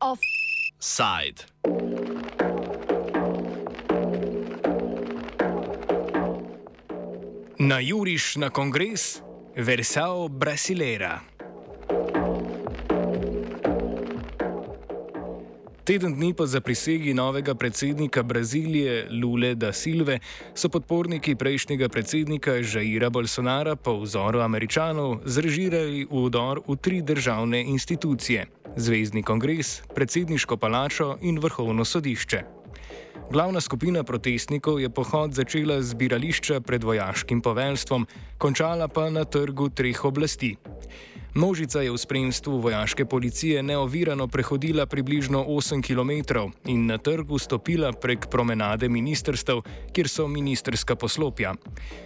Offside. Najuriš na kongres Versao Brasileira. Teden dni po zaprisegi novega predsednika Brazilije Lule da Silve so podporniki prejšnjega predsednika Jaira Bolsonara po vzoru američanov zrežirali vdor v tri državne institucije: Zvezdni kongres, predsedniško palačo in vrhovno sodišče. Glavna skupina protestnikov je pohod začela z zbirališča pred vojaškim poveljstvom, končala pa na trgu treh oblasti. Množica je v spremstvu vojaške policije neovirano prehodila približno 8 km in na trgu stopila prek promenade ministrstev, kjer so ministerska poslopja.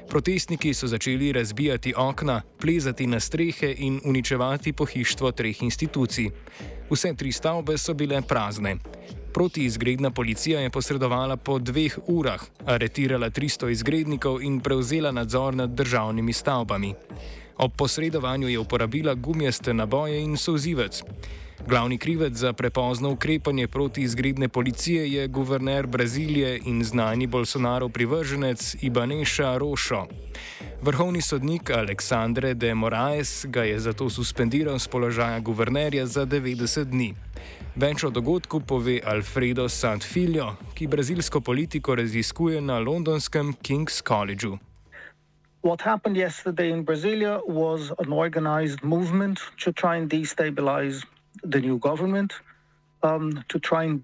Protestniki so začeli razbijati okna, plezati na strehe in uničevati pohištvo treh institucij. Vse tri stavbe so bile prazne. Protiizgredna policija je posredovala po dveh urah, aretirala 300 izgrednikov in prevzela nadzor nad državnimi stavbami. Ob posredovanju je uporabila gumijaste naboje in sozivec. Glavni krivec za prepozno ukrepanje proti izgredne policije je guverner Brazilije in znani Bolsonaro privrženec Ibaneša Rošo. Vrhovni sodnik Aleksandre de Moraes ga je zato suspendiral z položaja guvernerja za 90 dni. Več o dogodku pove Alfredo Santfilio, ki brazilsko politiko raziskuje na londonskem King's Collegeu. What happened yesterday in Brasilia was an organized movement to try and destabilize the new government, um, to try and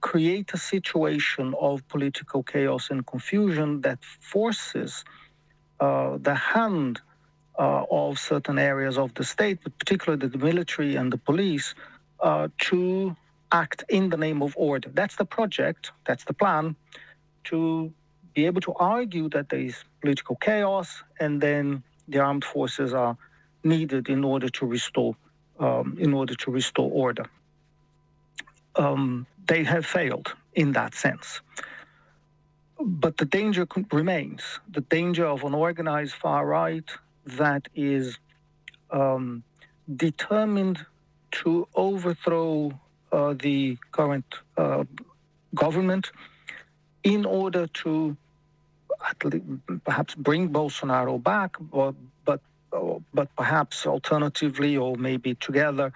create a situation of political chaos and confusion that forces uh, the hand uh, of certain areas of the state, but particularly the military and the police, uh, to act in the name of order. That's the project, that's the plan to be able to argue that there is political chaos and then the armed forces are needed in order to restore um, in order to restore order. Um, they have failed in that sense. But the danger remains the danger of an organized far right that is um, determined to overthrow uh, the current uh, government in order to perhaps bring Bolsonaro back, but but, but perhaps alternatively or maybe together,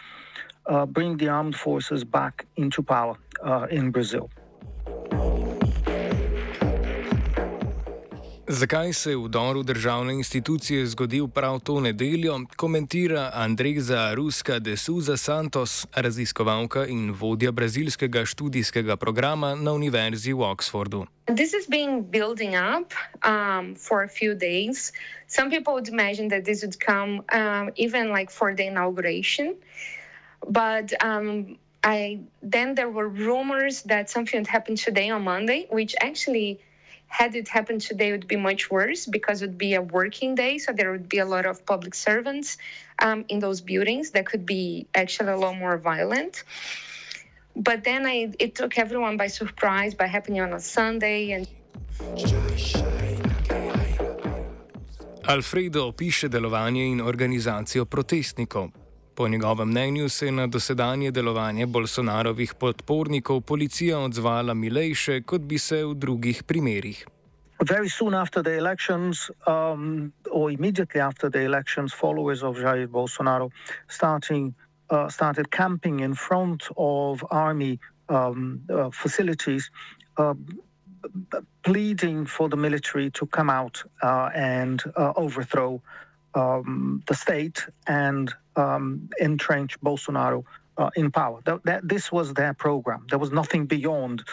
uh, bring the armed forces back into power uh, in Brazil. Zakaj se je vdor v državne institucije zgodil prav to nedeljo, komentira Andreza Ruska de Souza Santos, raziskovalka in vodja brazilskega študijskega programa na Univerzi v Oxfordu. This has been building up um, for a few days. Some people would imagine that this would come um, even like for the inauguration. But um, I, then there were rumors that something had happened today on Monday, which actually had it happened today it would be much worse because it would be a working day so there would be a lot of public servants um, in those buildings that could be actually a lot more violent but then I, it took everyone by surprise by happening on a sunday and Alfredo opiše delovanje in organizacijo protestnikov. Po njegovem mnenju se je na dosedanje delovanje Bolsonarovih podpornikov policija odzvala milejše, kot bi se v drugih primerih. Very soon after the elections, um, or immediately after the elections, followers of Jair Bolsonaro starting, uh, started camping in front of army um, uh, facilities, uh, pleading for the military to come out uh, and uh, overthrow um, the state and um, entrench Bolsonaro uh, in power. That, that, this was their program. There was nothing beyond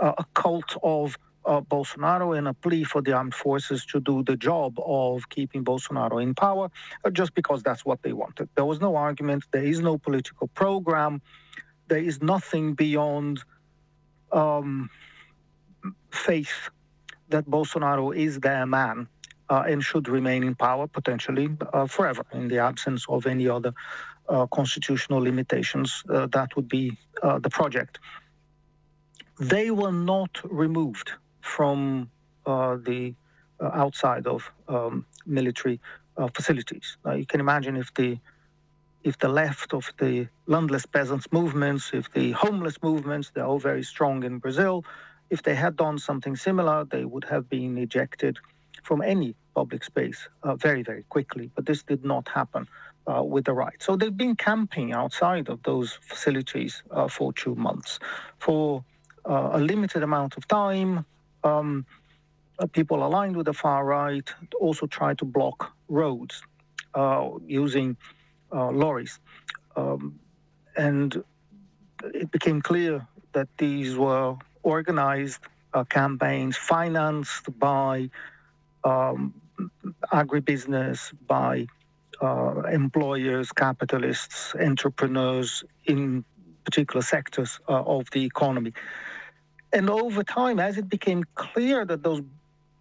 uh, a cult of uh, Bolsonaro and a plea for the armed forces to do the job of keeping Bolsonaro in power, uh, just because that's what they wanted. There was no argument. There is no political program. There is nothing beyond um, faith that Bolsonaro is their man and should remain in power potentially uh, forever in the absence of any other uh, constitutional limitations. Uh, that would be uh, the project. They were not removed from uh, the uh, outside of um, military uh, facilities. you can imagine if the if the left of the landless peasants movements, if the homeless movements, they're all very strong in Brazil, if they had done something similar, they would have been ejected from any public space uh, very, very quickly. But this did not happen uh, with the right. So they've been camping outside of those facilities uh, for two months. For a limited amount of time, um, people aligned with the far right also tried to block roads using lorries. Um, and it became clear that these were organized uh, campaigns financed by um, agribusiness, by uh, employers, capitalists, entrepreneurs in particular sectors uh, of the economy. And over time, as it became clear that those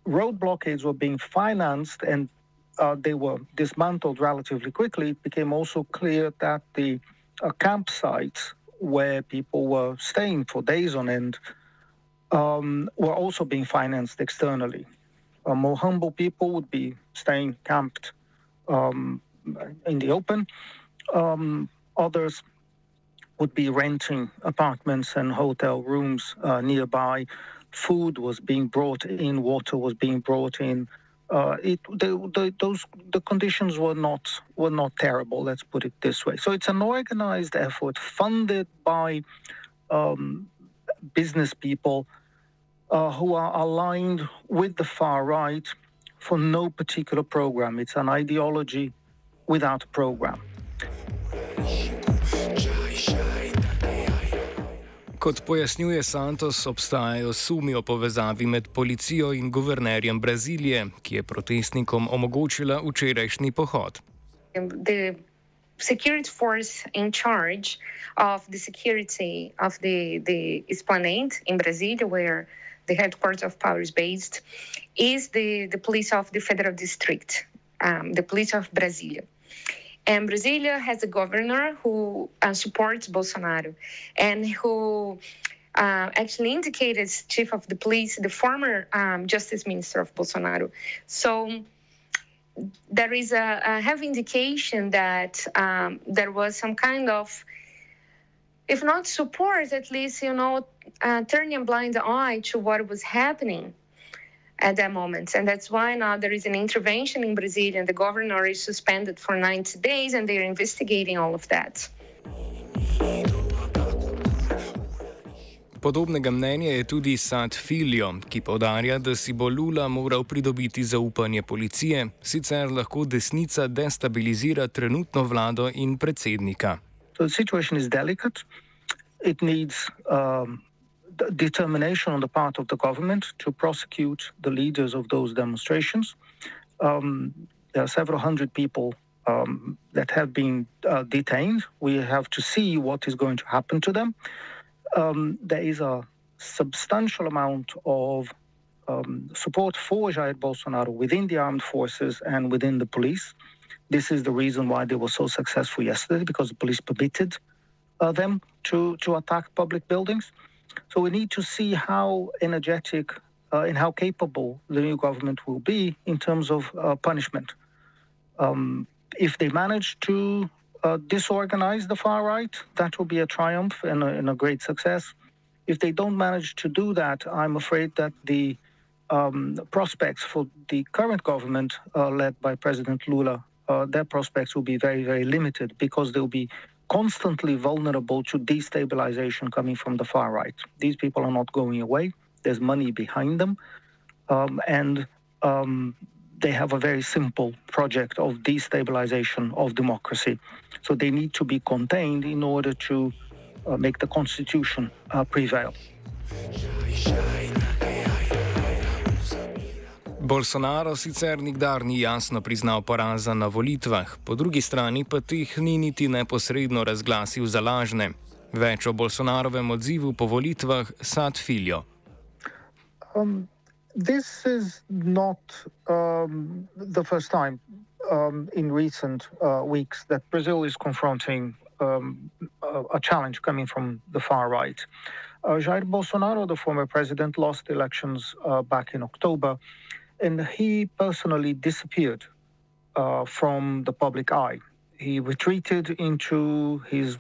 road blockades were being financed and uh, they were dismantled relatively quickly, it became also clear that the uh, campsites where people were staying for days on end um, were also being financed externally. Uh, more humble people would be staying camped um, in the open. Um, others would be renting apartments and hotel rooms uh, nearby. Food was being brought in, water was being brought in uh, it the, those the conditions were not were not terrible. Let's put it this way. So it's an organized effort funded by um, business people uh, who are aligned with the far right for no particular program. It's an ideology without a program. Kot pojasnjuje Santos, obstajajo sumi o povezavi med policijo in guvernerjem Brazilije, ki je protestnikom omogočila včerajšnji pohod. The security force in charge of the security of the, the Esplanade in Brasilia, where the headquarters of power is based, is the, the police of the federal district, um, the police of Brasilia. And Brasilia has a governor who uh, supports Bolsonaro and who uh, actually indicated chief of the police, the former um, justice minister of Bolsonaro. So there is a, a heavy indication that um, there was some kind of, if not support, at least, you know, uh, turning a blind eye to what was happening at that moment. And that's why now there is an intervention in Brazil and the governor is suspended for 90 days and they're investigating all of that. Podobnega mnenja je tudi Sad Filio, ki podarja, da si bo Lula moral pridobiti zaupanje policije, sicer lahko desnica destabilizira trenutno vlado in predsednika. So determination on the part of the government to prosecute the leaders of those demonstrations. Um, there are several hundred people um, that have been uh, detained. We have to see what is going to happen to them. Um, there is a substantial amount of um, support for Jair Bolsonaro within the armed forces and within the police. This is the reason why they were so successful yesterday, because the police permitted uh, them to, to attack public buildings. So we need to see how energetic uh, and how capable the new government will be in terms of uh, punishment. Um, if they manage to uh, disorganize the far right, that will be a triumph and a, and a, great success. If they don't manage to do that, I'm afraid that the um, prospects for the current government, uh, led by President Lula, uh, their prospects will be very, very limited because they'll be constantly vulnerable to destabilization coming from the far right. These people are not going away. There's money behind them. Um, and um, they have a very simple project of destabilization of democracy. So they need to be contained in order to uh, make the constitution uh, prevail. Bolsonaro sicer nikdar ni jasno priznal poraza na volitvah, po drugi strani pa teh ni niti neposredno razglasil za lažne. Več o Bolsonarovem odzivu po volitvah sad filijo. Um, this is not um, the first time um, in recent uh, weeks that Brazil is confronting um, a, a challenge coming from the far right. uh, Jair Bolsonaro, the former president, lost elections uh, back in October, and he personally disappeared uh, from the public eye. He retreated into his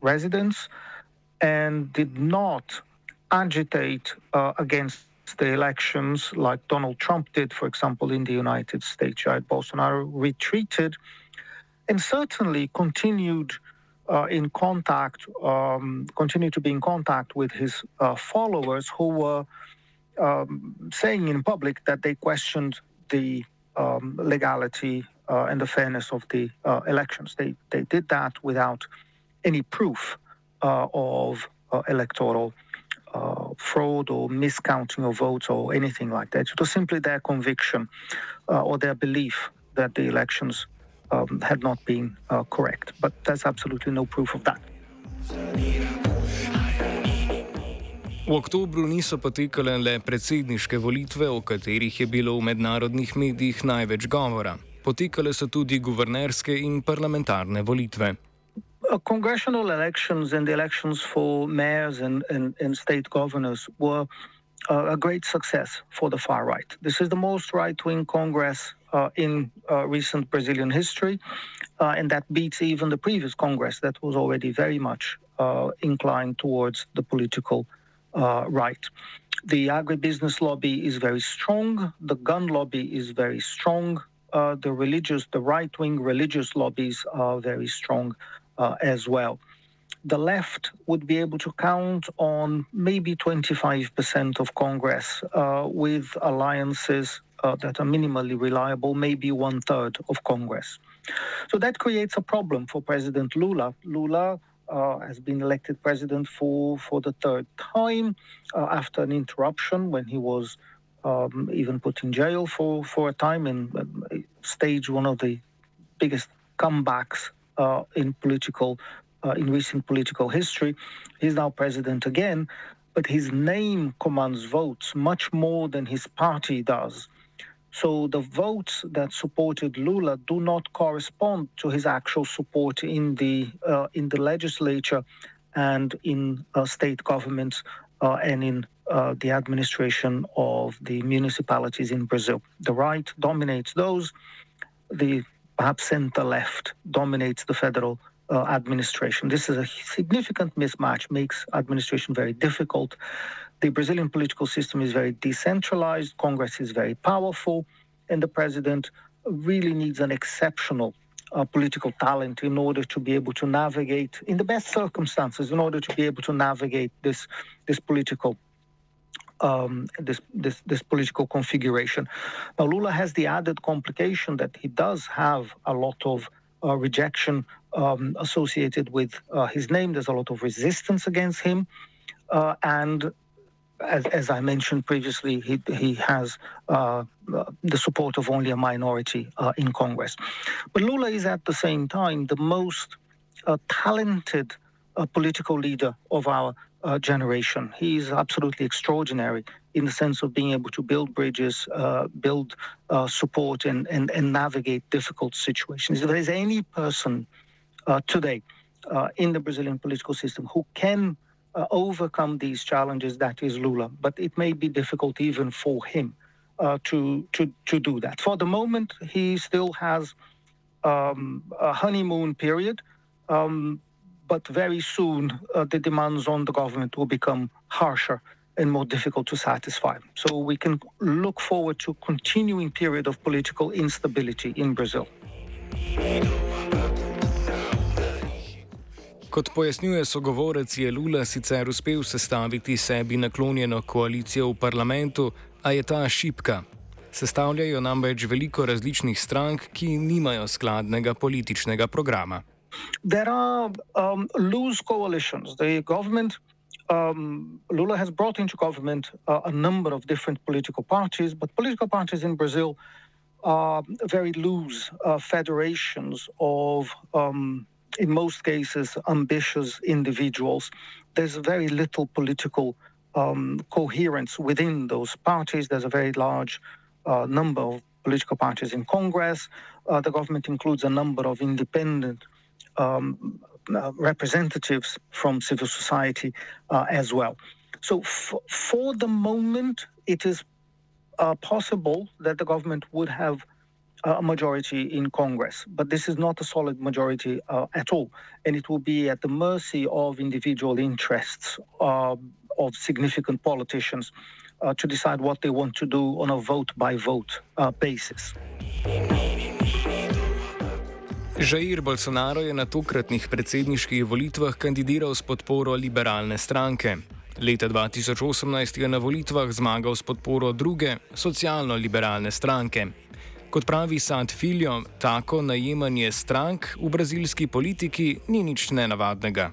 residence and did not agitate uh, against the elections like Donald Trump did, for example, in the United States. Jair Bolsonaro retreated and certainly continued uh, in contact, um, continued to be in contact with his uh, followers who were um, saying in public that they questioned the um, legality uh, and the fairness of the uh, elections. They, they did that without any proof uh, of uh, electoral uh, fraud or miscounting of votes or anything like that. It was simply their conviction uh, or their belief that the elections um, had not been correct. But there's absolutely no proof of that. V oktobru niso potekale le predsedniške volitve, o katerih je bilo v mednarodnih medijih največ govora. Potekale so tudi guvernerske in parlamentarne volitve. congressional elections and the elections for mayors and, and, and state governors were uh, a great success for the far right. This is the most right wing Congress uh, in uh, recent Brazilian history, uh, and that beats even the previous Congress that was already very much uh, inclined towards the political right. The agribusiness lobby is very strong, the gun lobby is very strong. the religious, the right-wing religious lobbies are very strong uh, as well. The left would be able to count on maybe 25% of Congress uh, with alliances uh, that are minimally reliable, maybe one third of Congress. So that creates a problem for President Lula. Lula uh, has been elected president for, for the third time uh, after an interruption when he was um, even put in jail for, for a time and uh, staged one of the biggest comebacks uh, in political, uh, in recent political history. He's now president again, but his name commands votes much more than his party does. So the votes that supported Lula do not correspond to his actual support in the uh, in the legislature and in uh, state governments uh, and in uh, the administration of the municipalities in Brazil. The right dominates those. The perhaps center left dominates the federal uh, administration. This is a significant mismatch, makes administration very difficult. The Brazilian political system is very decentralized, Congress is very powerful, and the president really needs an exceptional uh, political talent in order to be able to navigate, in the best circumstances, in order to be able to navigate this, this political um, this, this, this political configuration. Now, Lula has the added complication that he does have a lot of uh, rejection um, associated with uh, his name. There's a lot of resistance against him, uh, and as, as, I mentioned previously, he, he has uh, the support of only a minority uh, in Congress. But Lula is at the same time the most uh, talented political leader of our uh, generation. is absolutely extraordinary in the sense of being able to build bridges, uh, build uh, support, and, and, and navigate difficult situations. If there's any person uh, today uh, in the Brazilian political system who can uh, overcome these challenges, that is Lula. But it may be difficult even for him to, to, to do that. For the moment, he still has um, a honeymoon period. Um, but very soon uh, the demands on the government will become harsher and more difficult to satisfy. So we can look forward to continuing period of political instability in Brazil. Kot pojasnjuje sogovorec, je Lula sicer uspel sestaviti sebi naklonjeno koalicijo v parlamentu, a je ta šipka. Sestavljajo namreč veliko različnih strank, ki nimajo skladnega političnega programa. there are um, loose coalitions. The government, um, Lula has brought into government uh, a number of different political parties, but political parties in Brazil are very loose uh, federations of, um, in most cases, ambitious individuals. There's very little political um, coherence within those parties. There's a very large uh, number of political parties in Congress. Uh, the government includes a number of independent um, uh, representatives from civil society uh, as well. So, f- for the moment, it is uh, possible that the government would have a majority in Congress, but this is not a solid majority uh, at all, and it will be at the mercy of individual interests uh, of significant politicians uh, to decide what they want to do on a vote by vote basis. Žair Bolsonaro je na tokratnih predsedniških volitvah kandidiral s podporo liberalne stranke. Leta 2018 je na volitvah zmagal s podporo druge, socialno-liberalne stranke. Kot pravi Sad Filio, tako najemanje strank v brazilski politiki ni nič nenavadnega.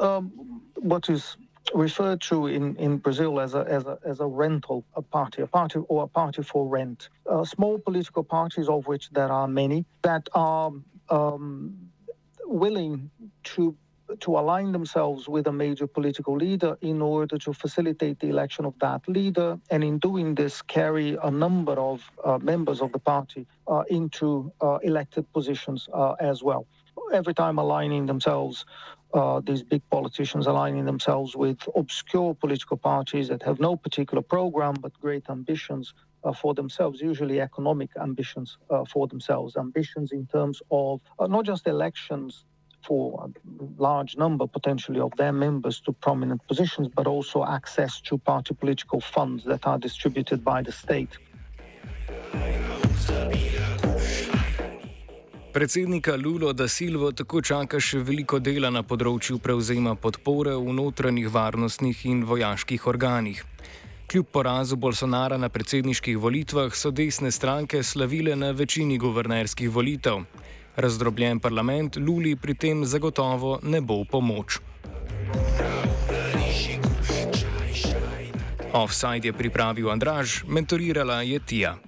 Um, referred to in, in Brazil as a, as a, as a rental a party, a party or a party for rent. Uh, small political parties, of which there are many, that are um, willing to to align themselves with a major political leader in order to facilitate the election of that leader, and in doing this, carry a number of uh, members of the party uh, into uh, elected positions uh, as well. Every time aligning themselves uh, these big politicians aligning themselves with obscure political parties that have no particular program but great ambitions uh, for themselves, usually economic ambitions uh, for themselves, ambitions in terms of uh, not just elections for a large number potentially of their members to prominent positions, but also access to party political funds that are distributed by the state. Predsednika Lulo da Silvo tako čaka še veliko dela na področju prevzema podpore v notranjih varnostnih in vojaških organih. Kljub porazu Bolsonara na predsedniških volitvah so desne stranke slavile na večini guvernerskih volitev. Razdrobljen parlament Luli pri tem zagotovo ne bo v pomoč. Offside je pripravil Andraž, mentorirala je Tija.